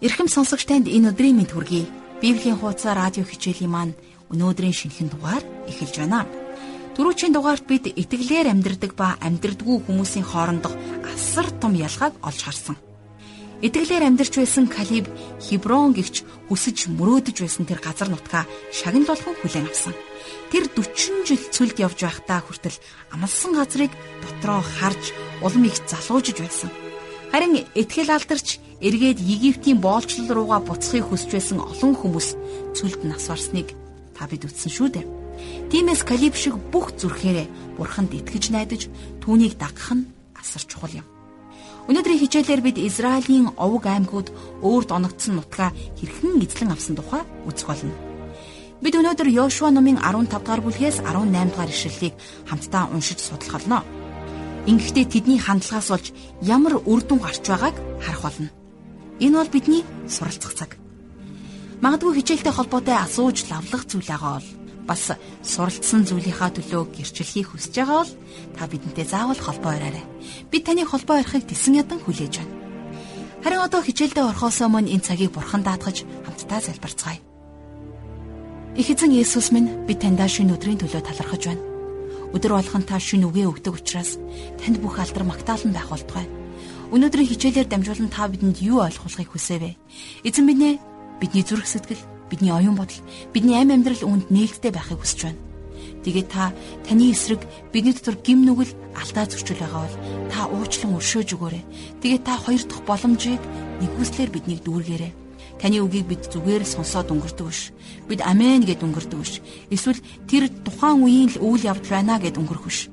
Ирхэм сонсогч танд энэ өдрийн мэд хүргэе. Библийн хуудас радио хичээлийн маань өнөөдрийн шинэхэн дугаар эхэлж байна. Түрүүчийн дугаарт бид итгэлээр амьдрдаг ба амьдрдаггүй хүмүүсийн хоорондох асар том ялгааг олж харсан. Итгэлээр амьдарч байсан Калиб Хиброн гихч хүсэж мөрөөдөж байсан тэр газар нутгаа шагналуулхан хүлээн авсан. Тэр 40 жил цүлд явж байхдаа хүртэл амлсан газрыг дотроо харж улам их залуужж байсан. Харин итгэл алдарч эргээд Египтийн боолчлол руугаа буцахыг хүсч байсан олон хүмүүс цүлд нас барсныг та бид үтсэн шүү дээ. Тиймээс Калиб шиг бүх зүрхээрээ бурханд итгэж найдаж түүнийг дагах нь асар чухал юм. Өнөөдрийн хичээлээр бид Израилийн овг аймагуд өөрт оногдсон нутгаа хэрхэн эзлэн авсан тухай үзэх болно. Бид өнөөдөр Йошуа номын 15 дугаар бүлгээс 18 дугаар ишлэлийг хамтдаа уншиж судлах болно. Ингэхдээ тэдний хандлагаас болж ямар үр дүн гарч байгааг харах болно. Энэ бол бидний суралцах цаг. Магадгүй хичээлтэй холбоотой асууж лавлах зүйл байгаа бол бас суралцсан зүйлийнхаа төлөө гэрчлэхийг хүсэж байгаа бол та бидэнтэй заавал холбоо ораарай. Бид таны холбоо орохыг тесэн ядан хүлээж байна. Харин одоо хичээлдээ орохоос өмнө энэ цагийг бурхан даатгаж хамтдаа залбирцгаая. Их эзэн Есүс минь би таньдаа шинэ өдрийн төлөө талархаж байна. Өдөр болгон та шүн үгээ өгдөг учраас танд бүх алдар магтаалан байх болтугай. Өнөөдрийн хичээлээр дамжуулан та бидэнд юу ойлгуулахыг хүсэвэ? Эзэн минь ээ бидний зүрх сэтгэл, бидний оюун бодол, бидний амь амьдрал үүнд нээлттэй байхыг хүсэж байна. Тэгээд та таны эсрэг бидний дотор гим нүгэл алдаа зөрчил байгаа бол та уучлан өршөөж өгөөрэй. Тэгээд та хоёр дахь боломжийг нэгүслэр биднийг дүүргээрэй. Таны үгийг бид зүгээр сонсоод өнгөрдөг биш. Бид амен гэд өнгөрдөг биш. Эсвэл тэр тухайн үеийн л үйл явдал байна гэд өнгөрөх биш.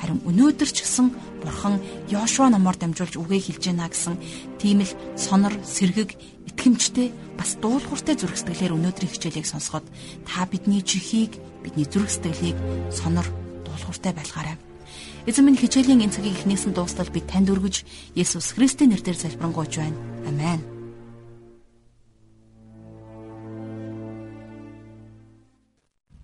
Харин өнөөдөр ч гэсэн Бурхан Йошуа номоор дамжуулж үгээ хэлж байна гэсэн тийм л сонор, сэргэг, итгэмжтэй бас дуулууртай зүрх сэтгэлээр өнөөдрийн хичээлийг сонсоход та бидний чихийг, бидний зүрх сэтгэлийг сонор, дуулууртай байлгаарай. Эзэн минь хичээлийн энэ цагийг эхнээс нь дуустал би танд өргөж Есүс Христийн нэрээр залбирanгуйч байна. Амен.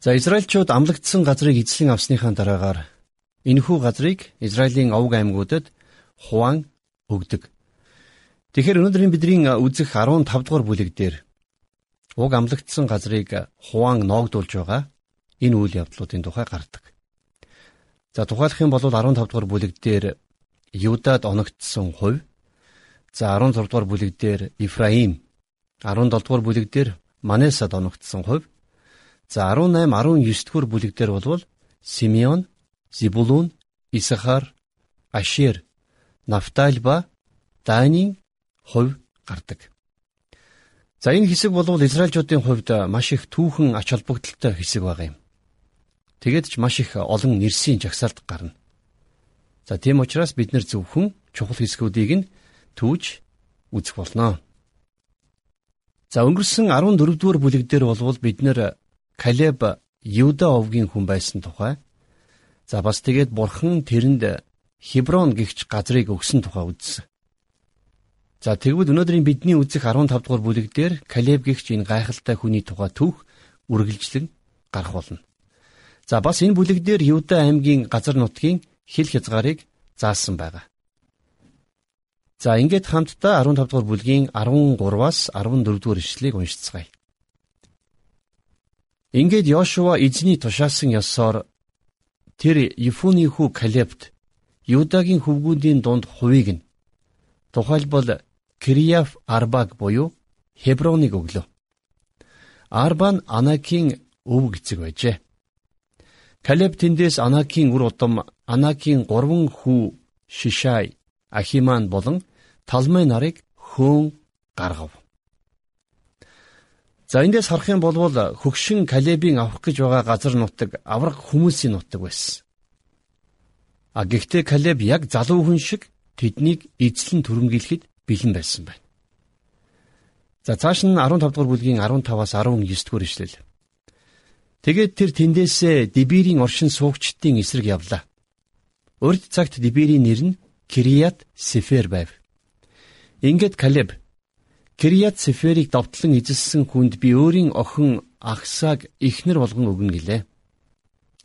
За Израильчууд амлагдсан газрыг эзлэн авсныхаа дараагаар энэхүү газрыг Израилийн овг аймагуудад хуваан өгдөг. Тэгэхээр өнөөдрийн бидний үзэх 15 дугаар бүлэг дээр уг амлагдсан газрыг хуваан ноогдуулж байгаа энэ үйл явдлуудын тухай гардаг. За тухайлах юм бол 15 дугаар бүлэг дээр Юдад оногдсон хувь, за 16 дугаар бүлэг дээр Ифраим, 17 дугаар бүлэг дээр Манесад оногдсон хувь За 18 19 дугаар бүлэг дээр болвол Симеон, Зибулун, Исахар, Ашер, Нафталь ба Данийн хувь гардаг. За энэ хэсэг болвол Израильчуудын хувьд маш их түүхэн ач холбогдолтой хэсэг байгаа юм. Тэгээд ч маш их олон нэрсийн жагсаалт гарна. За тийм учраас бид нар зөвхөн чухал хэсгүүдийг нь түүж үзэх болно. За өнгөрсөн 14 дугаар бүлэг дээр болвол бид нар Калеб Юда овгийн хүн байсан тухай. За бас тэгээд бурхан тэрэнд Хеброн гихч газрыг өгсөн тухай үзсэн. За тэгвэл өнөөдрийн бидний үзэх 15 дугаар бүлэг дээр Калеб гихч энэ гайхалтай хүний тухай түүх үргэлжлэн гарах болно. За бас энэ бүлэг дээр Юда аймгийн газар нутгийн хил хязгаарыг заасан байгаа. За ингээд хамтдаа 15 дугаар бүлгийн 13-аас 14 дугаар ишлэгийг уншицгаая. Ингээд Йошуа эзний тушаасан ёсоор тэр Ефуны хүү Калебт Юдагийн хөвгүүдийн дунд хувийг нь тухайлбал Кирияф Арбаг буюу Хеброныг өглөө. Арба нь Анакийн өв гэцэг байжээ. Калеб тэндээс Анакийн үр удам Анакийн гурван хүү Шишай, Ахиман болон Талмай нарыг хөөн гаргав. За эндээс харах юм бол хөгшин Калебийн авах гэж байгаа газар нутаг авраг хүмүүсийн нутаг байсан. А гэхдээ Калеб яг залуу хүн шиг тэднийг эзлэн түрэмгийлэхэд бэлэн байсан байна. За цааш нь 15 дугаар бүлгийн 15-аас 19 дугаар ишлэл. Тэгээд тэр тэндээсээ Дибирийн оршин суугчдын эсрэг явлаа. Урд цагт Дибирийн нэр нь Кирият Сефер байв. Ингээд Калеб Кирият Сеферийг довтлон эзэлсэн хүнд би өөрийн охин Ахсаг ихнэр болгон өгнө гэлээ.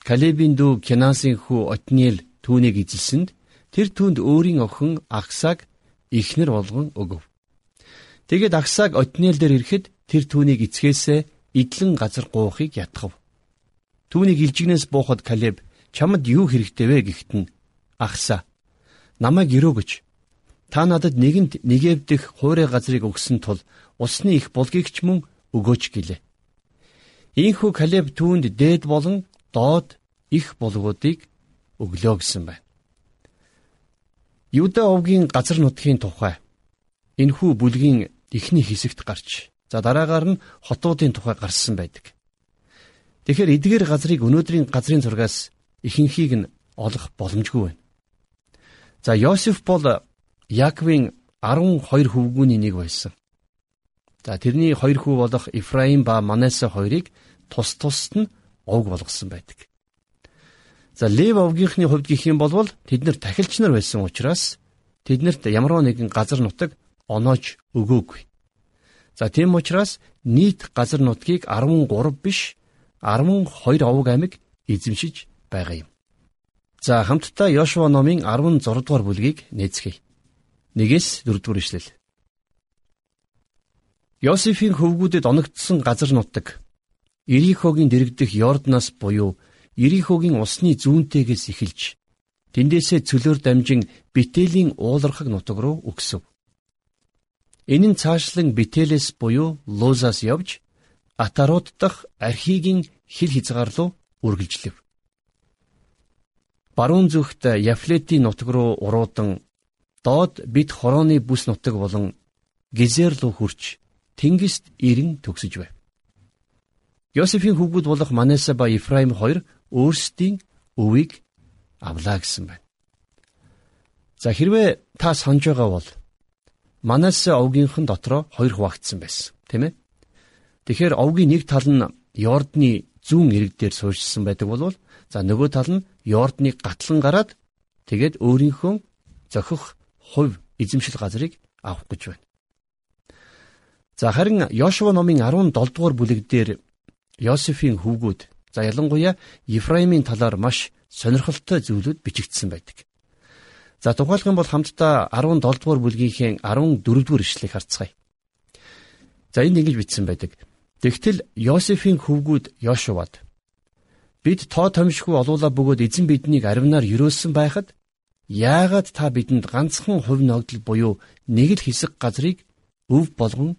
Калебийн дүү Кенасын хүү Отниел түүнийг эзэлсэнд тэр түүнд өөрийн охин Ахсаг ихнэр болгон өгөв. Тэгээд Аксаг Отниэл дээр ирэхэд тэр түүнийг эцгээсээ идлэн газар гуухыг ятгав. Түүнийг илжигнээс буухад Калеб чамд юу хэрэгтэй вэ гэхэд нь Ахса намайг өрөөгөж та надад нэгэнд нэгэвдэх хуурай газрыг өгсөн тул усны их булгийг ч мөн өгөөч гэлээ. Ийхүү Калеб түүнд дээд болон доод их булгуудыг өглөө гэсэн байна. Юда овгийн газар нутгийн тухай энэхүү бүлгийн эхний хэсэгт гарч за дараагаар нь хотуудын тухай гарсан байдаг. Тэгэхээр эдгээр газрыг өнөөдрийн газрын зургаас ихэнхийг нь олох боломжгүй байна. За Йосеф бол Яаковын 12 хөвгүүний нэг байсан. За тэрний хоёр хүү болох Ифраим ба Манассе хоёрыг тус тусад нь овг болгосон байдаг. За Лев овгийнхны хувьд гэх юм бол тэд нар тахилч нар байсан учраас тэднэрт ямар нэгэн газар нутаг оноож өгөөгүй. За тийм учраас нийт газар нутгийг 13 биш 12 овг аймаг эзэмшиж байгаа юм. За хамтдаа Йошуа номын 16 дугаар бүлгийг нээцгээе. 1-с 4 дугаар ишлэл. Йосефийн хөвгүүдэд оногдсон газар нутаг Ирихогийн дэрэгдэх Йордноос буюу Ирихогийн усны зүүнтэйгээс эхэлж тэндээсээ цөлөөр дамжин Битэлийн уулархаг нутаг руу өгсөв. Энэ нь цаашлан Битэлээс буюу Лузаас явж Атарууд дахь архигийн хил хязгаар руу үргэлжлэв. Баруун зүгт Яфлетийн нутаг руу уруудан доод бит хорооны бүс нутаг болон Гизер руу хурч тэнгист ирэн төгсөж байв. Йосефийн хүүгүүд болох Манаса ба Ифраим хоёр өөрсдийн өвийг авлаа гэсэн байна. За хэрвээ та санаж байгаа бол Манассе овгийнхэн дотроо хоёр хуваагдсан байсан, тийм ээ? Тэгэхээр овгийн нэг тал нь Йордны зүүн ирэг дээр суурьшсан байдаг болвол за нөгөө тал нь Йордныг гатлан гараад тэгээд өөрийнхөө зохих хувь эзэмшил газрыг авах гэж байна. За харин Йошуа номын 17 дугаар бүлэг дээр Йосефийн хүүгүүд За ялангуяа Ефраимийн талаар маш сонирхолтой зүйлүүд бичигдсэн байдаг. За тухайлх юм бол хамтдаа 17 дугаар бүлгийнхээ 14 дугаар ишлэгийг харцгаая. За энд ингэж бичсэн байдаг. Тэгтэл Йосефийн хөвгүүд Йошуад бид тоо томшгүй олуула бөгөөд эзэн биднийг аривнаар юрөөсөн байхад яагаад та бидэнд ганцхан хувь ногдол буюу нэг л хэсэг газрыг өв болгон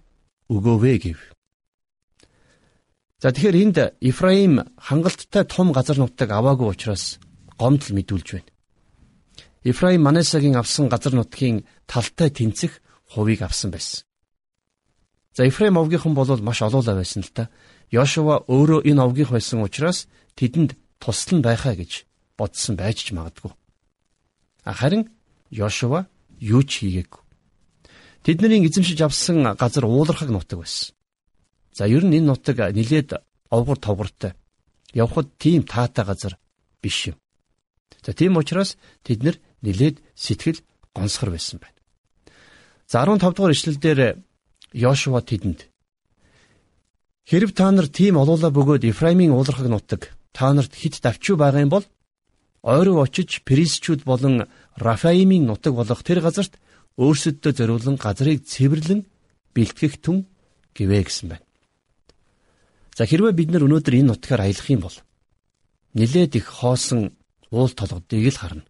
өгөөвэ гэв. За тэгэхээр энд Ифраим хангалттай том газар нутаг аваагүй учраас гомдол мэдүүлж байна. Ифраим Манасагийн авсан газар нутгийн талтай тэнцэх хувийг авсан байсан. За Ифраим овгийнхан бол маш олоолаа байсан л та. Йошуа өөрөө энэ овгийнх байсан учраас тэдэнд туслан байхаа гэж бодсон байж ч магадгүй. Харин Йошуа юу ч хийгээгүй. Тэдний эзэмшиж авсан газар уулархаг нутаг байсан. За ер нь энэ нутаг нилээд овгор товгортой. Явхад тийм таатай газар биш юм. За тийм учраас тэд нар нилээд сэтгэл гонсгор байсан байна. За 15 дугаар ишлэлдэр Йошуа тэдэнд Хэрв та нар тийм олуула бөгөөд Ефраимийн уулархаг нутаг та нарт хит давчуу байгаа юм бол ойроо очиж Перисчүүд болон Рафаимийн нутаг болох тэр газарт өөрсөддөө зориулан газрыг цэвэрлэн бэлтгэх түн гэвэ гэсэн байна. За хэрвээ бид нар өнөөдөр энэ нутгаар аялах юм бол нилээд их хоосон уул толгодыг л харна.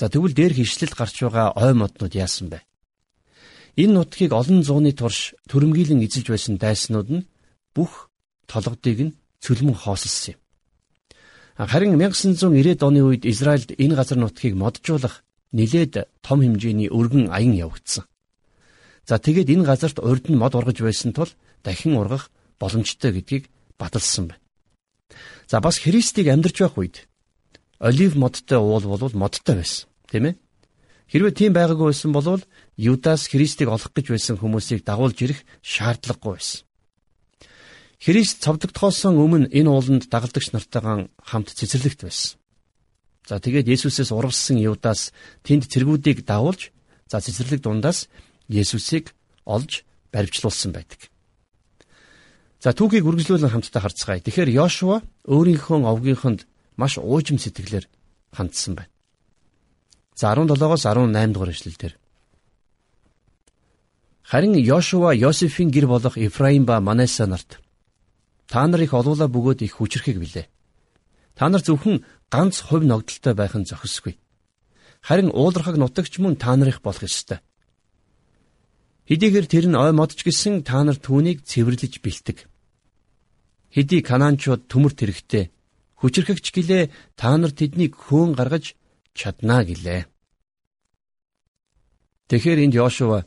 За тэгвэл дээр хишлэл гарч байгаа ой моднууд яасан бэ? Энэ нутгийг олон зууны турш төрөмгийлэн эзэлж байсан дайснууд нь бүх толгодыг нь цөлмөн хоосолсон юм. Харин 1990-ад оны үед Израильд энэ газар нутгийг моджуулах нилээд том хэмжээний өргөн аян явагдсан. За тэгээд энэ газарт урд нь мод ургаж байсан тул дахин ургах боломжтой гэдгийг баталсан байна. За бас Христийг амьдарч байх үед олив модтой уул бол модтой байсан, тийм ээ? Хэрвээ тийм байгаагүй байсан бол Юдас Христийг олох гэж байсан хүмүүсийг дагуулж ирэх шаардлагагүй байсан. Христ цовдогдохоос өмнө энэ ууланд дагалдагч нартайгаан хамт цэцэрлэгт байсан. За тэгээд Есүсээс урвсан Юдас тэнд цэргүүдийг дагуулж за цэцэрлэг дундаас Есүсийг олж баривчлуулсан байдаг. За түүхийг үргэлжлүүлэн хамтдаа харцгаая. Тэгэхээр Йошуа өөрийнхөө овгийнхонд маш уужим сэтгэлээр хандсан байна. За 17-оос 18 дугаар эшлэл дээр. Харин Йошуа Йосефийн гэр болох Ефраим ба Манаса нарт та нар их олуула бөгөөд их хүчрэхийг билээ. Та нар зөвхөн ганц хувь ногдолтой байх нь зохисгүй. Харин уулархаг нутагч мөн та нарыг болох ёстой. Хэдийгээр тэр нь ой модч гисэн та нар түүнийг цэвэрлэж бэлтэг. Хэдий канаанчууд төмөрт хэрэгтэй хүчрхэгч гэлээ та нар тэднийг хөөн гаргаж чаднаа гэлээ. Тэгэхээр энд Йошуа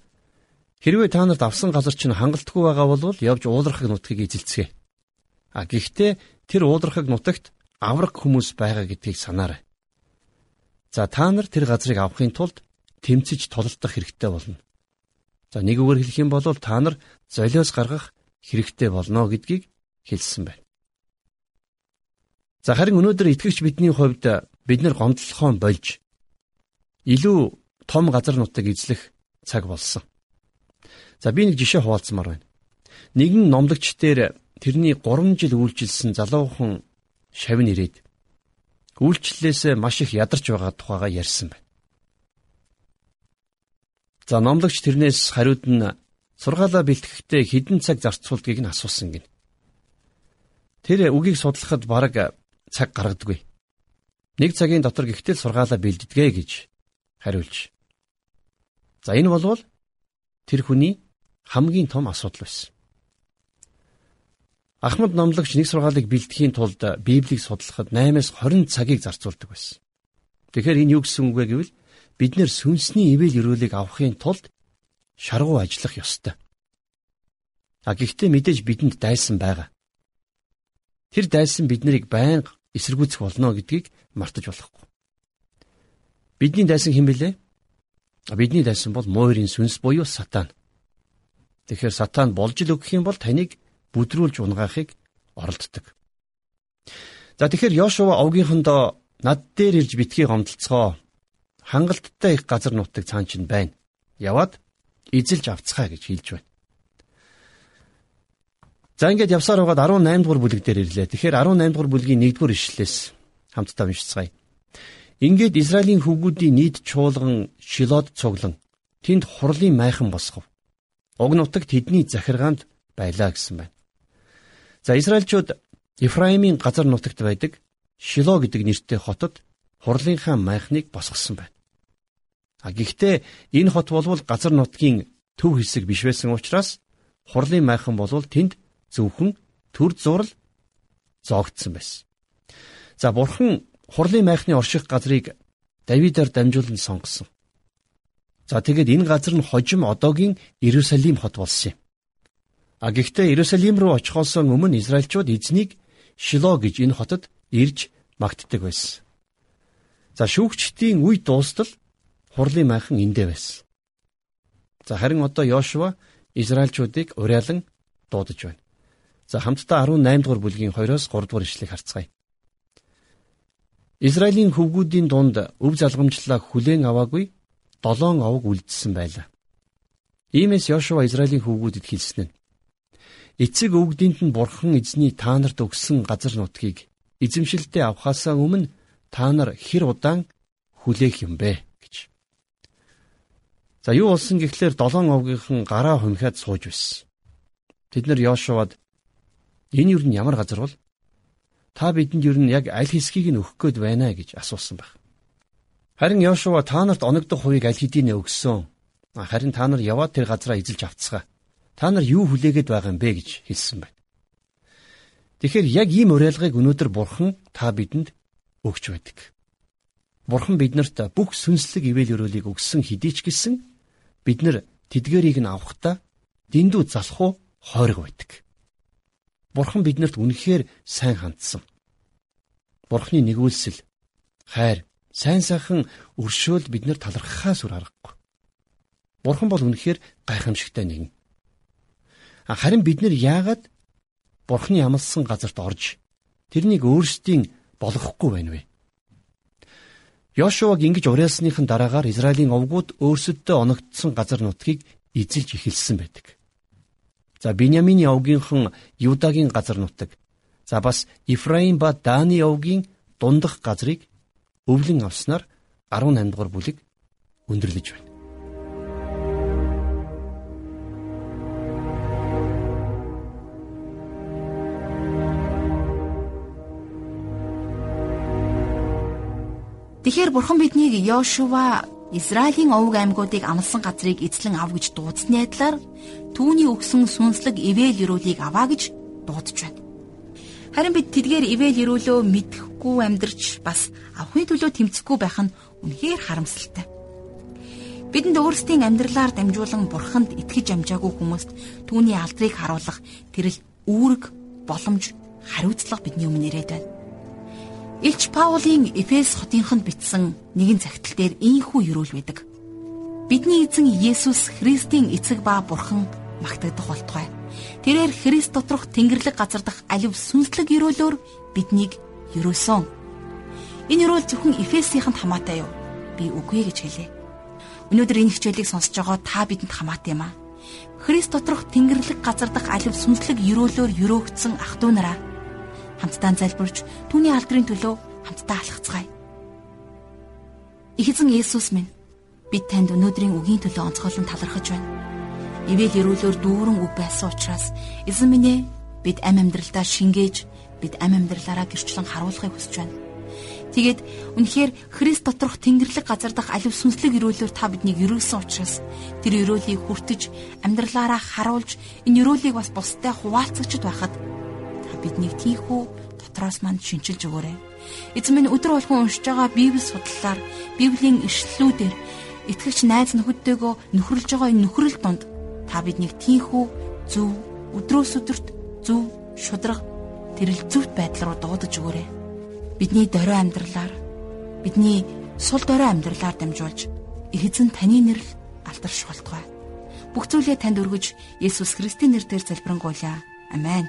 хэрвээ та нарт авсан газар чинь хангалтгүй байгаа бол явж уулархаг нутгийг эзэлцгээе. А гэхдээ тэр уулархаг нутагт авраг хүмүүс байгаа гэдгийг санаарай. За та нар тэр газрыг авахын тулд тэмцэж тулалдах хэрэгтэй болно. За нэг үгээр хэлэх юм бол та нар золиос гаргах хэрэгтэй болно гэдгийг хэлсэн байна. За харин өнөөдөр итгэгч бидний хувьд бид нар гомдлохоон болж илүү том газар нутаг эзлэх цаг болсон. За би нэг жишээ хуваалцмаар байна. Нэгэн номлогч дээр тэрний 3 жил үйлчилсэн залуухан шавь нэрээд үйлчлэлээс маш их ядарч байгаа тухайга ярьсан байна. За номлогч тэрнээс хариуд нь сургаалаа бэлтгэхдээ хідэн цаг зарцуулдгийг нь асуусан гин. Тэр үгийг судлахад бараг цаг гаргадаггүй. Нэг цагийн дотор гихтэл сургаалаа бэлддэгэ гэж хариулж. За энэ болвол тэр хүний хамгийн том асуудал байсан. Ахмад номлогч нэг сургаалыг бэлтгэхийн тулд Библийг судлахад 8-аас 20 цагийг зарцуулдаг байсан. Тэгэхээр энэ юу гэсэн үг вэ гэвэл бид нэр сүнсний ивэл өрөөлийг авахын тулд шаргуу ажиллах ёстой. А гэхдээ мэдээж бидэнд дайсан байгаа. Тэр дайсан биднийг байнга эсэргүүцэх болно гэдгийг мартаж болохгүй. Бидний дайсан хэн бэлээ? Бидний дайсан бол муурийн сүнс буюу сатан. Тэгэхээр сатан болж л өгөх юм бол таныг бүдрүүлж унгаахыг оролддог. За тэгэхээр Йошуа овгийнхондоо над дээр ирж битгий гомдлцгоо хангалттай их газар нутаг цаан чинь байна. Яваад эзэлж авцгаая гэж хэлж байна. За ингээд явсаар байгаад 18 дугаар бүлэг дээр ирлээ. Тэгэхээр 18 дугаар бүлгийн 1 дугаар ишлэлээс хамтдаа уншицгаая. Ингээд Израилийн хүүгүүдийн нийт чуулган Шилод цуглан тэнд хурлын майхан босгов. Уг нутагт тэдний захиргаанд байлаа гэсэн байна. За Израильчууд Ефраимийн газар нутагт байдаг Шило гэдэг нэртэй хотод хурлынхаа майхныг босгосон байна. А гэхдээ энэ хот болвол газар нутгийн төв хэсэг биш байсан учраас хурлын майхан болвол тэнд зөвхөн төр зурал зоогдсон байсан. За бурхан хурлын майхны орших газрыг Давидаар дамжуулан сонгосон. За тэгээд энэ газар нь хожим одоогийн Иерусалим хот болсон юм. А гэхдээ Иерусалим руу очихоос өмнө Израильчууд эзнийг Шило гэж энэ хотод ирж магтдаг байсан. За шүүгчдийн үе дуустал хурлын майхан эндээ байсан. За харин одоо Йошуа Израильчуудыг уриалан дуудаж байна. За хамтдаа 18 дугаар бүлгийн 2-оос 3 дугаар ишлэгийг харцгаая. Израилийн хөвгүүдийн дунд өв залгамжлаа хүлээн аваагүй долоон овог үлдсэн байлаа. Иймээс Йошуа Израилийн хөвгүүдэд хэлсэн нь эцэг өвгдийнт нь бурхан эзний та нарт өгсөн газар нутгийг эзэмшилтэд авахаасаа өмнө та нар хэр удаан хүлээх юм бэ? За юу болсон гэхлээр долоон овгийнхан гараа хумхиад сууж байсан. Тэд нар Йошуад энэ юу н ямар газар бол та бидэнд юу н яг аль хэсгийг нь өгөх гээд байна гэж асуусан байх. Харин Йошуа та нарт оногдох хувийг аль хэдийн өгсөн. Харин та нар яваад тэр газараа эзэлж авцгаа. Та нар юу хүлээгээд байгаа юм бэ гэж хэлсэн байна. Тэгэхээр яг ийм уриалгыг өнөөдөр бурхан та бидэнд өгч байдаг. Бурхан биднэрт бүх сүнслэг ивэл өрөөлийг өгсөн хэдий ч гэсэн бид нар тэдгэрийг нь авахдаа дэндүү залах уу хойрог байдаг. Бурхан биднэрт үнэхээр сайн хандсан. Бурханы нэгүүлсэл, хайр, сайн сайхан өршөөл биднэр талархахаас үр аргагүй. Бурхан бол үнэхээр гайхамшигтай нэгэн. Харин бид нар яагаад Бурханы ямалсан газарт орж тэрнийг өөрсдийн болгохгүй байна вэ? Йошуаг ингэж уриалсныхан дараагаар Израилийн овгууд өөрсөддөө оногдсон газар нутгийг эзэлж эхэлсэн байдаг. За Биньямины овгийнхан Юдагийн газар нутаг. За бас Ифраим ба Даны овгийн дундах газрыг өвлөн авснаар 18 дугаар бүлэг өндөрлөж байна. Тэгэхээр бурхан биднийг Йошуа Израилийн овг аймагуудыг амлсан газрыг эзлэн ав гэж дуудсны адилаар түүний өгсөн сүнслэг ивэл өрөөлийг аваа гэж дуудаж байна. Харин бид тэдгээр ивэл өрөөлөө мэдхгүй амьдрч бас авахын төлөө тэмцэхгүй байх нь үнэхээр харамсалтай. Бидэнд өөрсдийн амьдралаар дамжуулан бурханд итгэж амжаагүй хүмүүст түүний алдрыг харуулах тэрл үүрэг боломж хариуцлага бидний өмнө ирээд байна. Илч Паулийн Эфес хотынхонд бичсэн нэгэн цагтл дээр ийхүү юрүүл байдаг. Бидний эзэн Есүс Христийн эцэг ба бурхан магтагдах болтугай. Тэрээр Христ доторх Тэнгэрлэг газар дах алив сүнслэг юрөөлөөр биднийг юрөөсөн. Энэ юрөөл зөвхөн Эфесийнхэнд хамаатай юу? Би үгүй гэж хэлээ. Өнөөдөр энэ хичээлийг сонсож байгаа та бидэнд хамаатай юм аа. Христ доторх Тэнгэрлэг газар дах алив сүнслэг юрөөлөөр юрөөгдсөн ах トゥ нараа хамтдаа залбирч түүний алдрын төлөө хамтдаа алхацгаая. Их эзэн Есүс минь бид танд өнөөдрийн үгийн төлөө онцгойлон талархаж байна. Ивэл эрүүлөөр дүүрэн үг байсан учраас эзэн минь ээ бид ам амьдралдаа шингээж бид ам амьдралаараа гэрчлэн харуулахыг хүсэж байна. Тэгээд үнэхээр Христ доторх Тэнгэрлэг газар дах алив сүнслэг өрөөлөөр та биднийг өрөөсөн учраас тэр өрөөлийг хүртэж амьдралаараа харуулж энэ өрөөлийг бас бусдад хуваалцагчд байхад биднийг тийхүү дотроос манд шинчилж өгөөрэй. Эзэн минь өдөр болгон уншиж байгаа Библи судлалаар Библийн ишлэлүүдээр итгэгч найз нөхөдтэйгөө нөхөрлж байгаа энэ нөхрөл донд та биднийг тийхүү зөв өдрөөс өдөрт зөв шудраг тэрэл зөвхт байдал руу дуудаж өгөөрэй. Бидний дорой амьдралаар бидний сул дорой амьдралаар дамжуулж эзэн таны нэрл алдарш болтугай. Бүх зүйлээ танд өргөж Есүс Христийн нэрээр залбирanгуйлаа. Амен.